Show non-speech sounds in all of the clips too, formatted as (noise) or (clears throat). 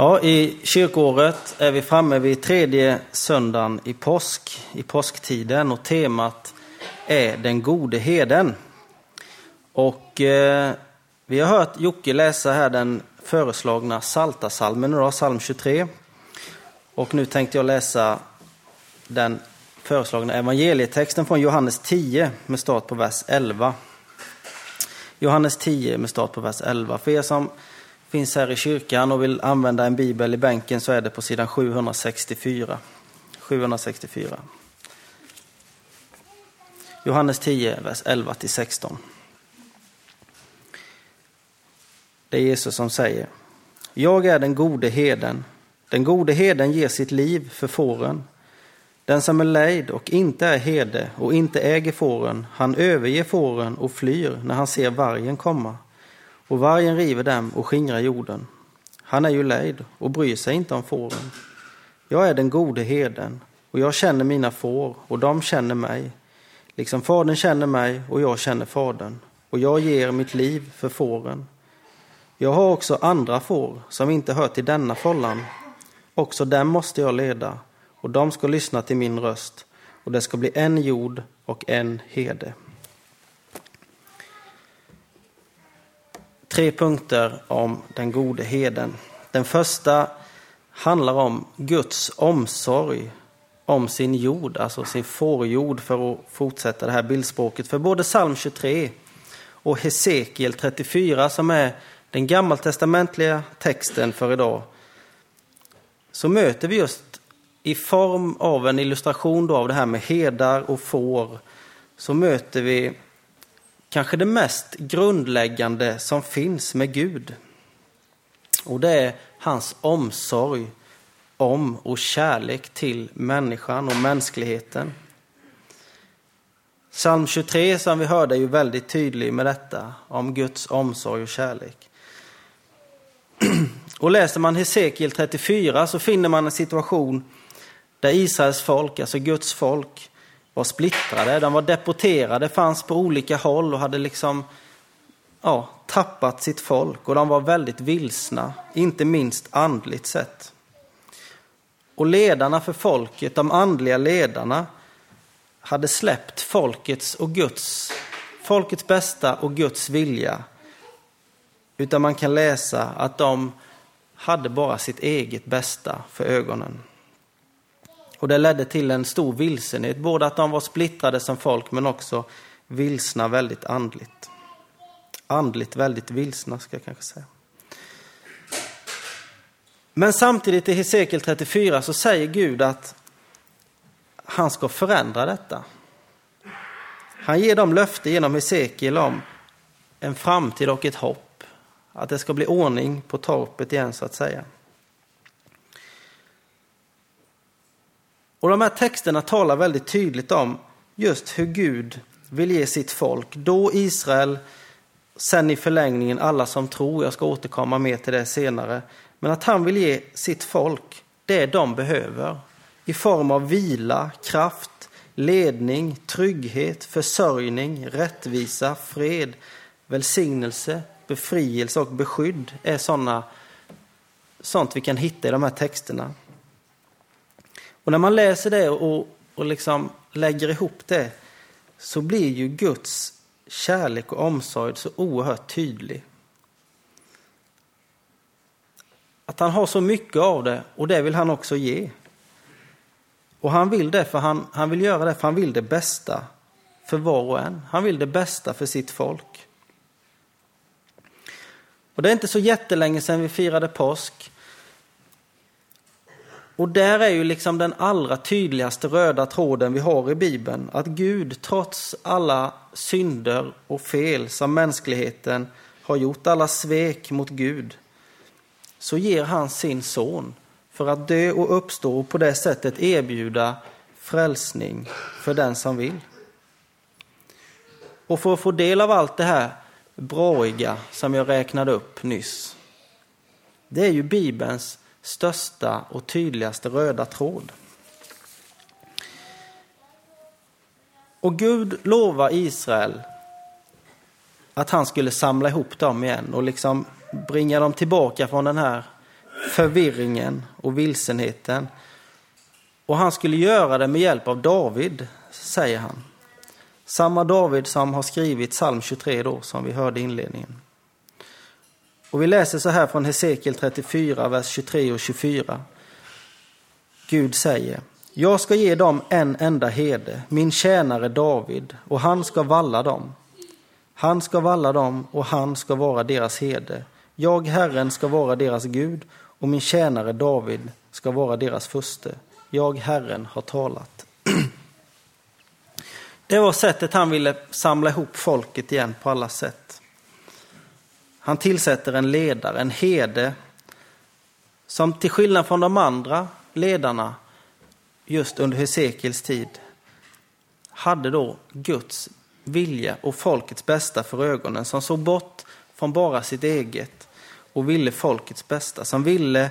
Ja, I kyrkåret är vi framme vid tredje söndagen i påsk, i påsktiden och temat är den gode heden. Och eh, vi har hört Jocke läsa här den föreslagna Saltasalmen, idag, psalm 23. Och nu tänkte jag läsa den föreslagna evangelietexten från Johannes 10 med start på vers 11. Johannes 10 med start på vers 11. För er som finns här i kyrkan och vill använda en bibel i bänken så är det på sidan 764. 764. Johannes 10, vers 11 till 16. Det är Jesus som säger. Jag är den gode heden. Den gode heden ger sitt liv för fåren. Den som är lejd och inte är herde och inte äger fåren, han överger fåren och flyr när han ser vargen komma och vargen river dem och skingrar jorden. Han är ju lejd och bryr sig inte om fåren. Jag är den gode heden och jag känner mina får och de känner mig. Liksom fadern känner mig och jag känner fadern och jag ger mitt liv för fåren. Jag har också andra får som inte hör till denna follan. Också dem måste jag leda och de ska lyssna till min röst och det ska bli en jord och en hede. Tre punkter om den gode heden. Den första handlar om Guds omsorg om sin jord, alltså sin fårjord för att fortsätta det här bildspråket. För både psalm 23 och Hesekiel 34 som är den gammaltestamentliga texten för idag så möter vi just i form av en illustration då av det här med hedar och får så möter vi kanske det mest grundläggande som finns med Gud. Och det är hans omsorg om och kärlek till människan och mänskligheten. Psalm 23 som vi hörde är ju väldigt tydlig med detta, om Guds omsorg och kärlek. (clears throat) Och läser man Hesekiel 34 så finner man en situation där Israels folk, alltså Guds folk, var splittrade, de var deporterade, fanns på olika håll och hade liksom ja, tappat sitt folk och de var väldigt vilsna, inte minst andligt sett. Och ledarna för folket, de andliga ledarna, hade släppt folkets och Guds, folkets bästa och Guds vilja. Utan man kan läsa att de hade bara sitt eget bästa för ögonen. Och det ledde till en stor vilsenhet, både att de var splittrade som folk men också vilsna väldigt andligt. Andligt väldigt vilsna ska jag kanske säga. Men samtidigt i Hesekiel 34 så säger Gud att han ska förändra detta. Han ger dem löfte genom Hesekiel om en framtid och ett hopp. Att det ska bli ordning på torpet igen så att säga. Och de här texterna talar väldigt tydligt om just hur Gud vill ge sitt folk, då Israel, sen i förlängningen alla som tror, jag ska återkomma mer till det senare, men att han vill ge sitt folk det de behöver i form av vila, kraft, ledning, trygghet, försörjning, rättvisa, fred, välsignelse, befrielse och beskydd är sådana, sånt vi kan hitta i de här texterna. Och när man läser det och, och liksom lägger ihop det så blir ju Guds kärlek och omsorg så oerhört tydlig. Att han har så mycket av det och det vill han också ge. Och han vill det för han, han vill göra det för han vill det bästa för var och en. Han vill det bästa för sitt folk. Och det är inte så jättelänge sedan vi firade påsk. Och där är ju liksom den allra tydligaste röda tråden vi har i Bibeln, att Gud trots alla synder och fel som mänskligheten har gjort, alla svek mot Gud, så ger han sin son för att dö och uppstå och på det sättet erbjuda frälsning för den som vill. Och för att få del av allt det här braiga som jag räknade upp nyss, det är ju Bibelns största och tydligaste röda tråd. Och Gud lovar Israel att han skulle samla ihop dem igen och liksom bringa dem tillbaka från den här förvirringen och vilsenheten. Och han skulle göra det med hjälp av David, säger han. Samma David som har skrivit psalm 23 då, som vi hörde i inledningen. Och vi läser så här från Hesekiel 34, vers 23 och 24. Gud säger, jag ska ge dem en enda herde, min tjänare David, och han ska valla dem. Han ska valla dem och han ska vara deras herde. Jag, Herren, ska vara deras Gud och min tjänare David ska vara deras furste. Jag, Herren, har talat. (clears throat) Det var sättet han ville samla ihop folket igen på alla sätt. Han tillsätter en ledare, en herde, som till skillnad från de andra ledarna just under Hesekiels tid hade då Guds vilja och folkets bästa för ögonen, som såg bort från bara sitt eget och ville folkets bästa, som ville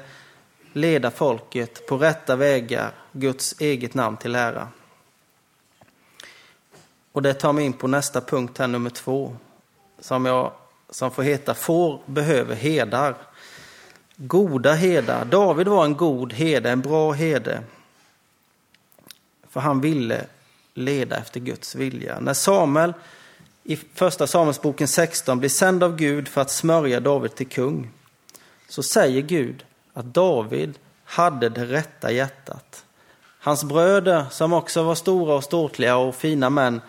leda folket på rätta vägar, Guds eget namn till ära. Och det tar mig in på nästa punkt här, nummer två, som, jag, som får heta Får behöver herdar. Goda herdar. David var en god herde, en bra herde. För han ville leda efter Guds vilja. När Samuel i första Samuelsboken 16 blir sänd av Gud för att smörja David till kung, så säger Gud att David hade det rätta hjärtat. Hans bröder, som också var stora och ståtliga och fina män,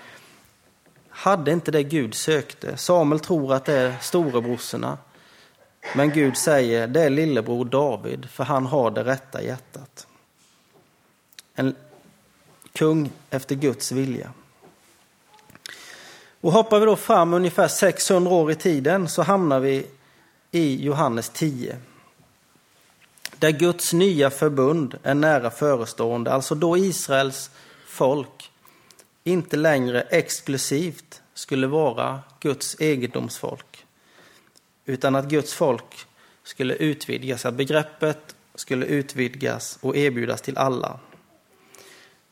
hade inte det Gud sökte. Samuel tror att det är storebrorsorna. Men Gud säger det är lillebror David, för han har det rätta hjärtat. En kung efter Guds vilja. Och hoppar vi då fram ungefär 600 år i tiden så hamnar vi i Johannes 10. Där Guds nya förbund är nära förestående, alltså då Israels folk inte längre exklusivt skulle vara Guds egendomsfolk. Utan att Guds folk skulle utvidgas, att begreppet skulle utvidgas och erbjudas till alla.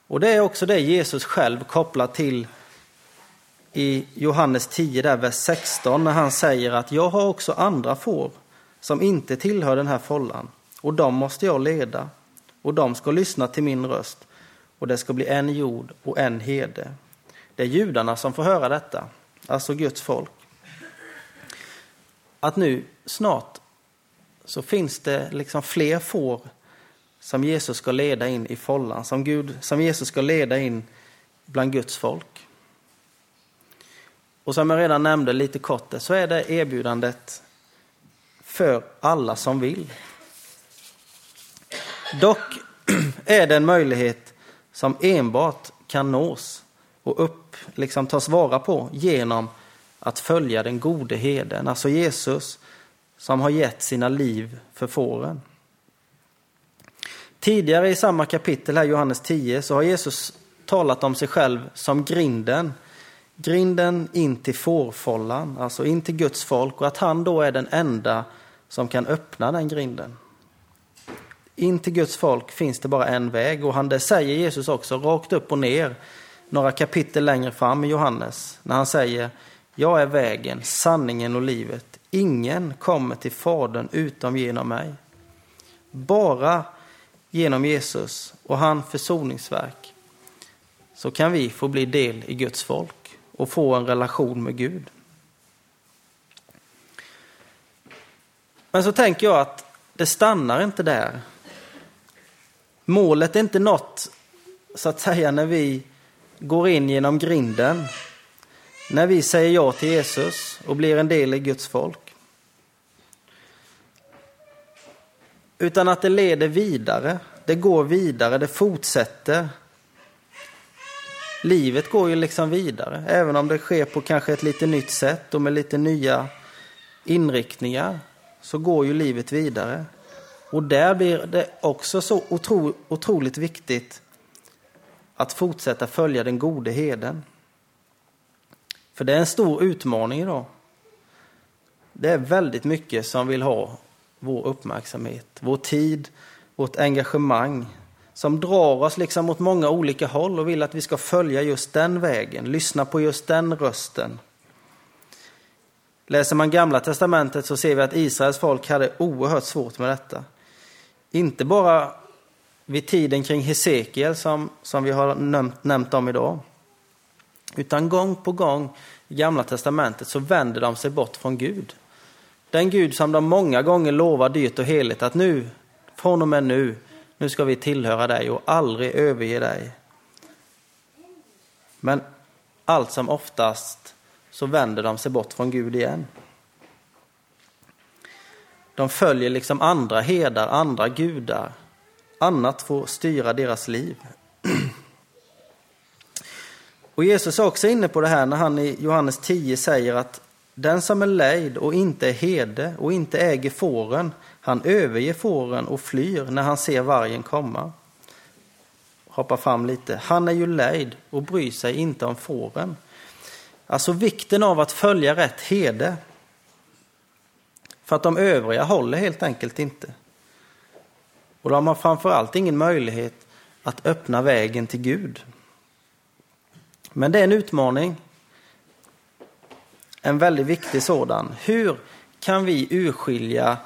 Och det är också det Jesus själv kopplar till i Johannes 10, där vers 16, när han säger att jag har också andra får som inte tillhör den här follan och de måste jag leda och de ska lyssna till min röst och det ska bli en jord och en hede. Det är judarna som får höra detta, alltså Guds folk. Att nu snart så finns det liksom fler får som Jesus ska leda in i follan, som, Gud, som Jesus ska leda in bland Guds folk. Och som jag redan nämnde lite kort så är det erbjudandet för alla som vill. Dock (clears throat) är det en möjlighet som enbart kan nås och upp, liksom tas vara på genom att följa den gode heden, alltså Jesus som har gett sina liv för fåren. Tidigare i samma kapitel, här Johannes 10, så har Jesus talat om sig själv som grinden. Grinden in till fårfållan, alltså in till Guds folk och att han då är den enda som kan öppna den grinden. In till Guds folk finns det bara en väg och han, det säger Jesus också rakt upp och ner några kapitel längre fram i Johannes när han säger Jag är vägen, sanningen och livet. Ingen kommer till Fadern utom genom mig. Bara genom Jesus och hans försoningsverk så kan vi få bli del i Guds folk och få en relation med Gud. Men så tänker jag att det stannar inte där. Målet är inte nått så att säga när vi går in genom grinden, när vi säger ja till Jesus och blir en del i Guds folk. Utan att det leder vidare, det går vidare, det fortsätter. Livet går ju liksom vidare, även om det sker på kanske ett lite nytt sätt och med lite nya inriktningar, så går ju livet vidare. Och där blir det också så otro, otroligt viktigt att fortsätta följa den gode heden. För det är en stor utmaning idag. Det är väldigt mycket som vill ha vår uppmärksamhet, vår tid, vårt engagemang som drar oss liksom åt många olika håll och vill att vi ska följa just den vägen, lyssna på just den rösten. Läser man Gamla Testamentet så ser vi att Israels folk hade oerhört svårt med detta. Inte bara vid tiden kring Hesekiel som, som vi har nämnt, nämnt om idag. Utan gång på gång i Gamla Testamentet så vänder de sig bort från Gud. Den Gud som de många gånger lovar dyrt och heligt att nu, från och med nu, nu ska vi tillhöra dig och aldrig överge dig. Men allt som oftast så vänder de sig bort från Gud igen. De följer liksom andra herdar, andra gudar. Annat får styra deras liv. Och Jesus är också inne på det här när han i Johannes 10 säger att den som är lejd och inte är herde och inte äger fåren, han överger fåren och flyr när han ser vargen komma. Hoppa fram lite. Han är ju lejd och bryr sig inte om fåren. Alltså vikten av att följa rätt herde. För att de övriga håller helt enkelt inte. Och de har framförallt ingen möjlighet att öppna vägen till Gud. Men det är en utmaning. En väldigt viktig sådan. Hur kan vi urskilja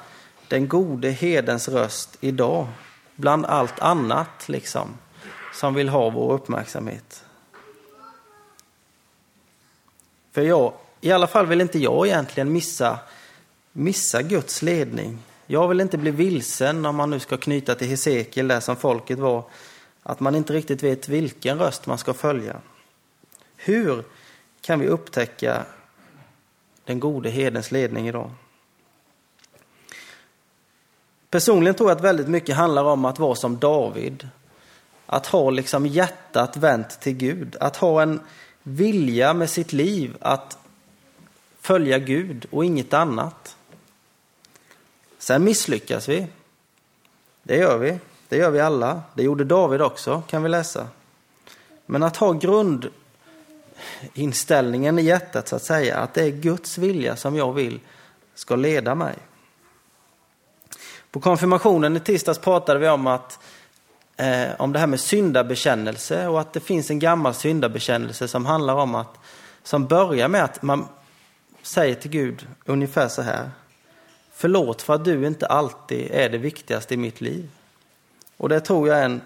den gode hedens röst idag bland allt annat liksom som vill ha vår uppmärksamhet? För jag, i alla fall vill inte jag egentligen missa, missa Guds ledning. Jag vill inte bli vilsen om man nu ska knyta till Hesekiel där som folket var. Att man inte riktigt vet vilken röst man ska följa. Hur kan vi upptäcka den gode hedens ledning idag? Personligen tror jag att väldigt mycket handlar om att vara som David. Att ha liksom hjärtat vänt till Gud. Att ha en vilja med sitt liv att följa Gud och inget annat. Sen misslyckas vi. Det gör vi. Det gör vi alla. Det gjorde David också, kan vi läsa. Men att ha grundinställningen i hjärtat, så att säga, att det är Guds vilja som jag vill ska leda mig. På konfirmationen i tisdags pratade vi om att eh, om det här med syndabekännelse och att det finns en gammal syndabekännelse som handlar om att som börjar med att man säger till Gud ungefär så här. Förlåt för att du inte alltid är det viktigaste i mitt liv. Och det tror jag är en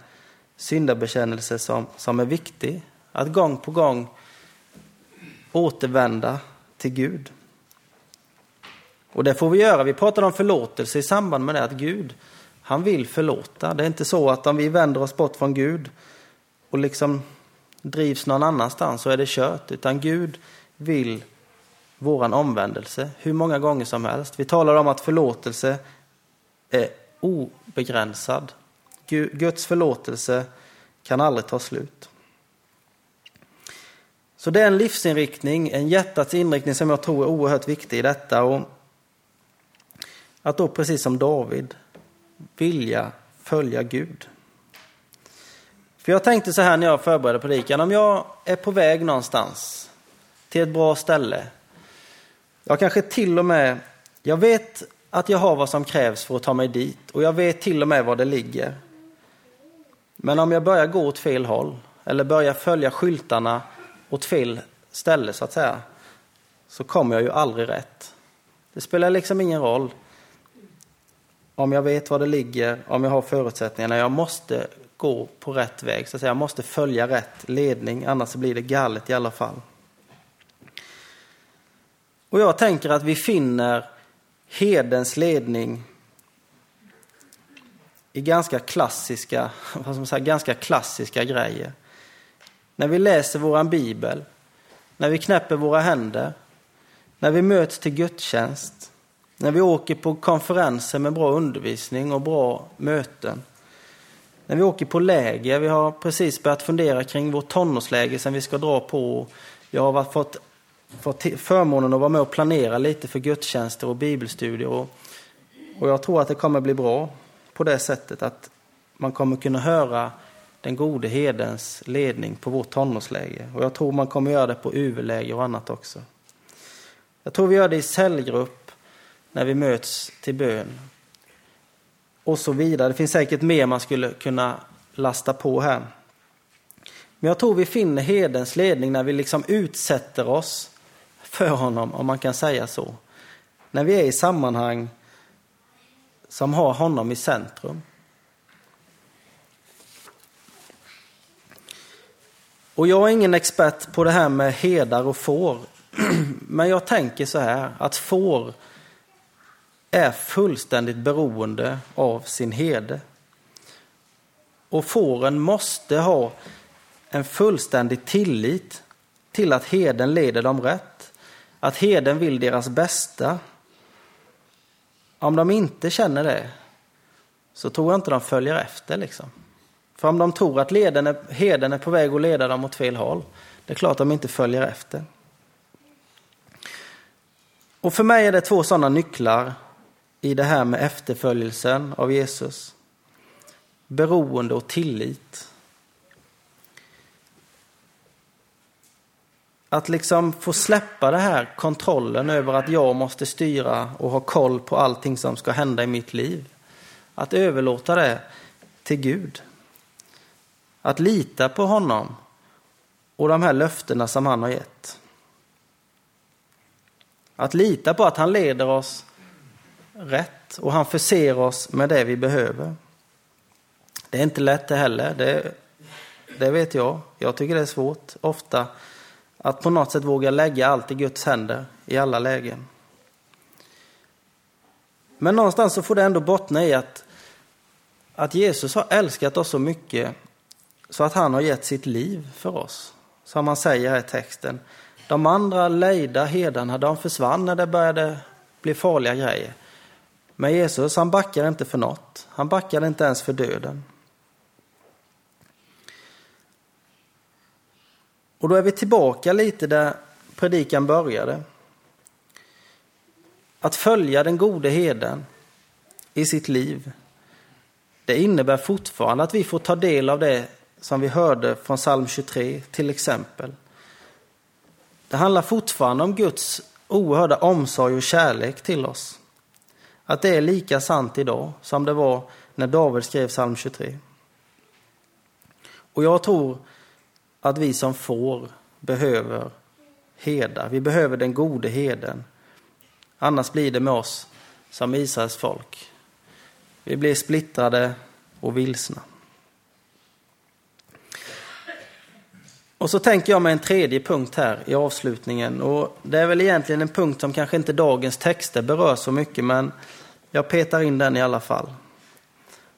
syndabekännelse som, som är viktig. Att gång på gång återvända till Gud. Och det får vi göra. Vi pratade om förlåtelse i samband med det, att Gud, han vill förlåta. Det är inte så att om vi vänder oss bort från Gud och liksom drivs någon annanstans så är det kört, utan Gud vill våran omvändelse hur många gånger som helst. Vi talar om att förlåtelse är obegränsad. Guds förlåtelse kan aldrig ta slut. Så det är en livsinriktning, en hjärtats inriktning som jag tror är oerhört viktig i detta. Och att då precis som David vilja följa Gud. För jag tänkte så här när jag förberedde predikan, om jag är på väg någonstans till ett bra ställe. Jag kanske till och med, jag vet att jag har vad som krävs för att ta mig dit och jag vet till och med var det ligger. Men om jag börjar gå åt fel håll eller börjar följa skyltarna åt fel ställe så att säga, så kommer jag ju aldrig rätt. Det spelar liksom ingen roll om jag vet var det ligger, om jag har förutsättningarna. Jag måste gå på rätt väg, så att säga. jag måste följa rätt ledning, annars blir det galet i alla fall. Och jag tänker att vi finner hedens ledning i ganska klassiska, (laughs) vad ska man säga, ganska klassiska grejer. När vi läser våran bibel, när vi knäpper våra händer, när vi möts till gudstjänst, när vi åker på konferenser med bra undervisning och bra möten. När vi åker på läger, vi har precis börjat fundera kring vårt tonårsläger som vi ska dra på. Jag har fått, fått förmånen att vara med och planera lite för gudstjänster och bibelstudier. Och, och jag tror att det kommer bli bra på det sättet att man kommer kunna höra den gode hedens ledning på vårt tonårsläger. Och jag tror man kommer göra det på UV-läger och annat också. Jag tror vi gör det i cellgrupp när vi möts till bön. Och så vidare. Det finns säkert mer man skulle kunna lasta på här. Men jag tror vi finner hedens ledning när vi liksom utsätter oss för honom, om man kan säga så. När vi är i sammanhang som har honom i centrum. Och jag är ingen expert på det här med hedar och får. (clears throat) Men jag tänker så här, att får är fullständigt beroende av sin herde. Och fåren måste ha en fullständig tillit till att heden leder dem rätt. Att heden vill deras bästa. Om de inte känner det så tror jag inte de följer efter. Liksom. För om de tror att leden är, heden är på väg att leda dem åt fel håll, det är klart att de inte följer efter. Och för mig är det två sådana nycklar i det här med efterföljelsen av Jesus. Beroende och tillit. Att liksom få släppa det här kontrollen över att jag måste styra och ha koll på allting som ska hända i mitt liv. Att överlåta det till Gud. Att lita på honom och de här löftena som han har gett. Att lita på att han leder oss rätt och han förser oss med det vi behöver. Det är inte lätt det heller, det, det vet jag. Jag tycker det är svårt ofta att på något sätt våga lägga allt i Guds händer i alla lägen. Men någonstans så får det ändå bottna i att, att Jesus har älskat oss så mycket så att han har gett sitt liv för oss. Som han säger här i texten. De andra lejda herdarna, de försvann när det började bli farliga grejer. Men Jesus, han backade inte för något. Han backade inte ens för döden. Och då är vi tillbaka lite där predikan började. Att följa den gode heden i sitt liv, det innebär fortfarande att vi får ta del av det som vi hörde från psalm 23 till exempel. Det handlar fortfarande om Guds oerhörda omsorg och kärlek till oss. Att det är lika sant idag som det var när David skrev psalm 23. Och jag tror att vi som får behöver heda. Vi behöver den gode heden. Annars blir det med oss som Israels folk. Vi blir splittrade och vilsna. Och så tänker jag mig en tredje punkt här i avslutningen. Och det är väl egentligen en punkt som kanske inte dagens texter berör så mycket, men jag petar in den i alla fall.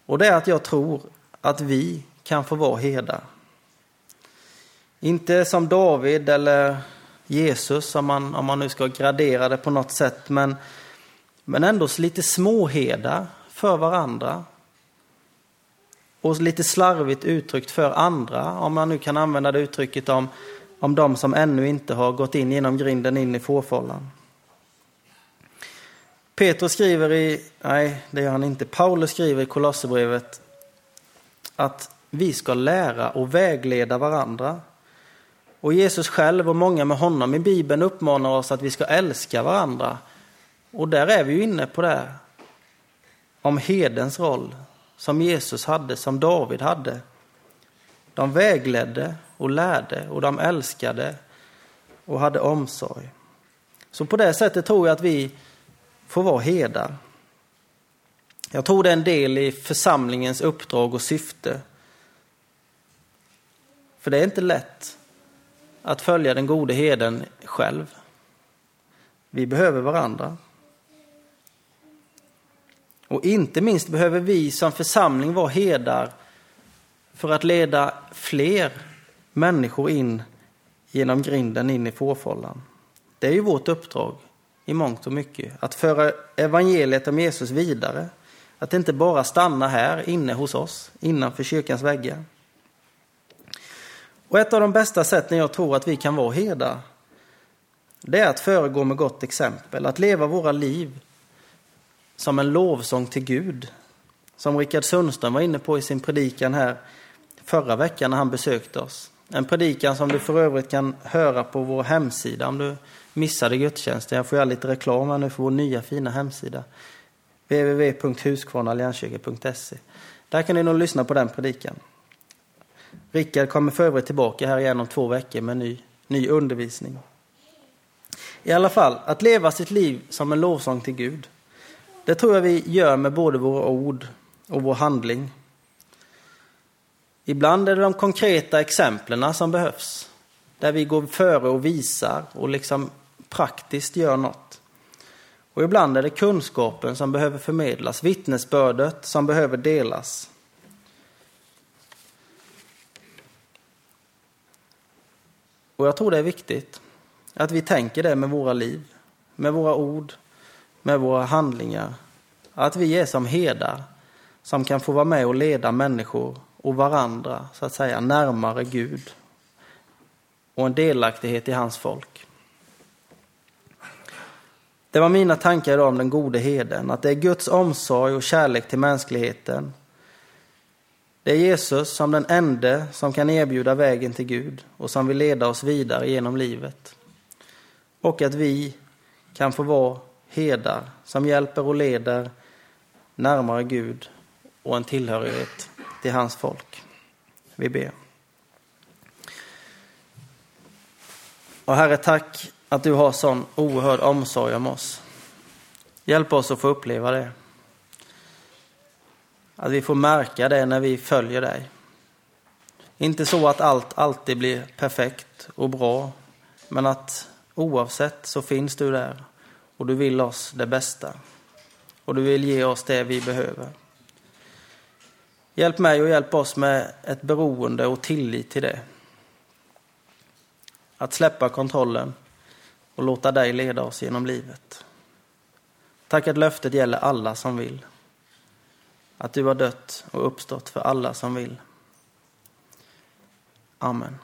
Och det är att jag tror att vi kan få vara herdar. Inte som David eller Jesus, om man, om man nu ska gradera det på något sätt, men, men ändå lite småherdar för varandra. Och lite slarvigt uttryckt för andra, om man nu kan använda det uttrycket om, om de som ännu inte har gått in genom grinden in i fårfållan. Petrus skriver i, nej det gör han inte, Paulus skriver i Kolosserbrevet att vi ska lära och vägleda varandra. Och Jesus själv och många med honom i Bibeln uppmanar oss att vi ska älska varandra. Och där är vi ju inne på det om hedens roll som Jesus hade, som David hade. De vägledde och lärde och de älskade och hade omsorg. Så på det sättet tror jag att vi får vara herdar. Jag tror det är en del i församlingens uppdrag och syfte. För det är inte lätt att följa den gode heden själv. Vi behöver varandra. Och inte minst behöver vi som församling vara herdar för att leda fler människor in genom grinden in i fårfållan. Det är ju vårt uppdrag i mångt och mycket. Att föra evangeliet om Jesus vidare. Att inte bara stanna här inne hos oss, innanför kyrkans väggar. Och ett av de bästa sätten jag tror att vi kan vara herdar, det är att föregå med gott exempel, att leva våra liv som en lovsång till Gud. Som Rickard Sundström var inne på i sin predikan här förra veckan när han besökte oss. En predikan som du för övrigt kan höra på vår hemsida om du missade gudstjänsten. Jag får göra lite reklam här nu för vår nya fina hemsida. www.huskvarnaallianskyrka.se. Där kan ni nog lyssna på den predikan. Rickard kommer för övrigt tillbaka här igen om två veckor med ny, ny undervisning. I alla fall, att leva sitt liv som en lovsång till Gud. Det tror jag vi gör med både våra ord och vår handling. Ibland är det de konkreta exemplen som behövs. Där vi går före och visar och liksom praktiskt gör något. Och ibland är det kunskapen som behöver förmedlas, vittnesbördet som behöver delas. Och jag tror det är viktigt att vi tänker det med våra liv, med våra ord, med våra handlingar. Att vi är som herdar som kan få vara med och leda människor och varandra, så att säga, närmare Gud och en delaktighet i hans folk. Det var mina tankar idag om den gode heden, att det är Guds omsorg och kärlek till mänskligheten. Det är Jesus som den ende som kan erbjuda vägen till Gud och som vill leda oss vidare genom livet. Och att vi kan få vara herdar som hjälper och leder närmare Gud och en tillhörighet till hans folk. Vi ber. Och Herre, tack att du har sån oerhörd omsorg om oss. Hjälp oss att få uppleva det. Att vi får märka det när vi följer dig. Inte så att allt alltid blir perfekt och bra, men att oavsett så finns du där och du vill oss det bästa. Och du vill ge oss det vi behöver. Hjälp mig och hjälp oss med ett beroende och tillit till det. Att släppa kontrollen och låta dig leda oss genom livet. Tack att löftet gäller alla som vill. Att du har dött och uppstått för alla som vill. Amen.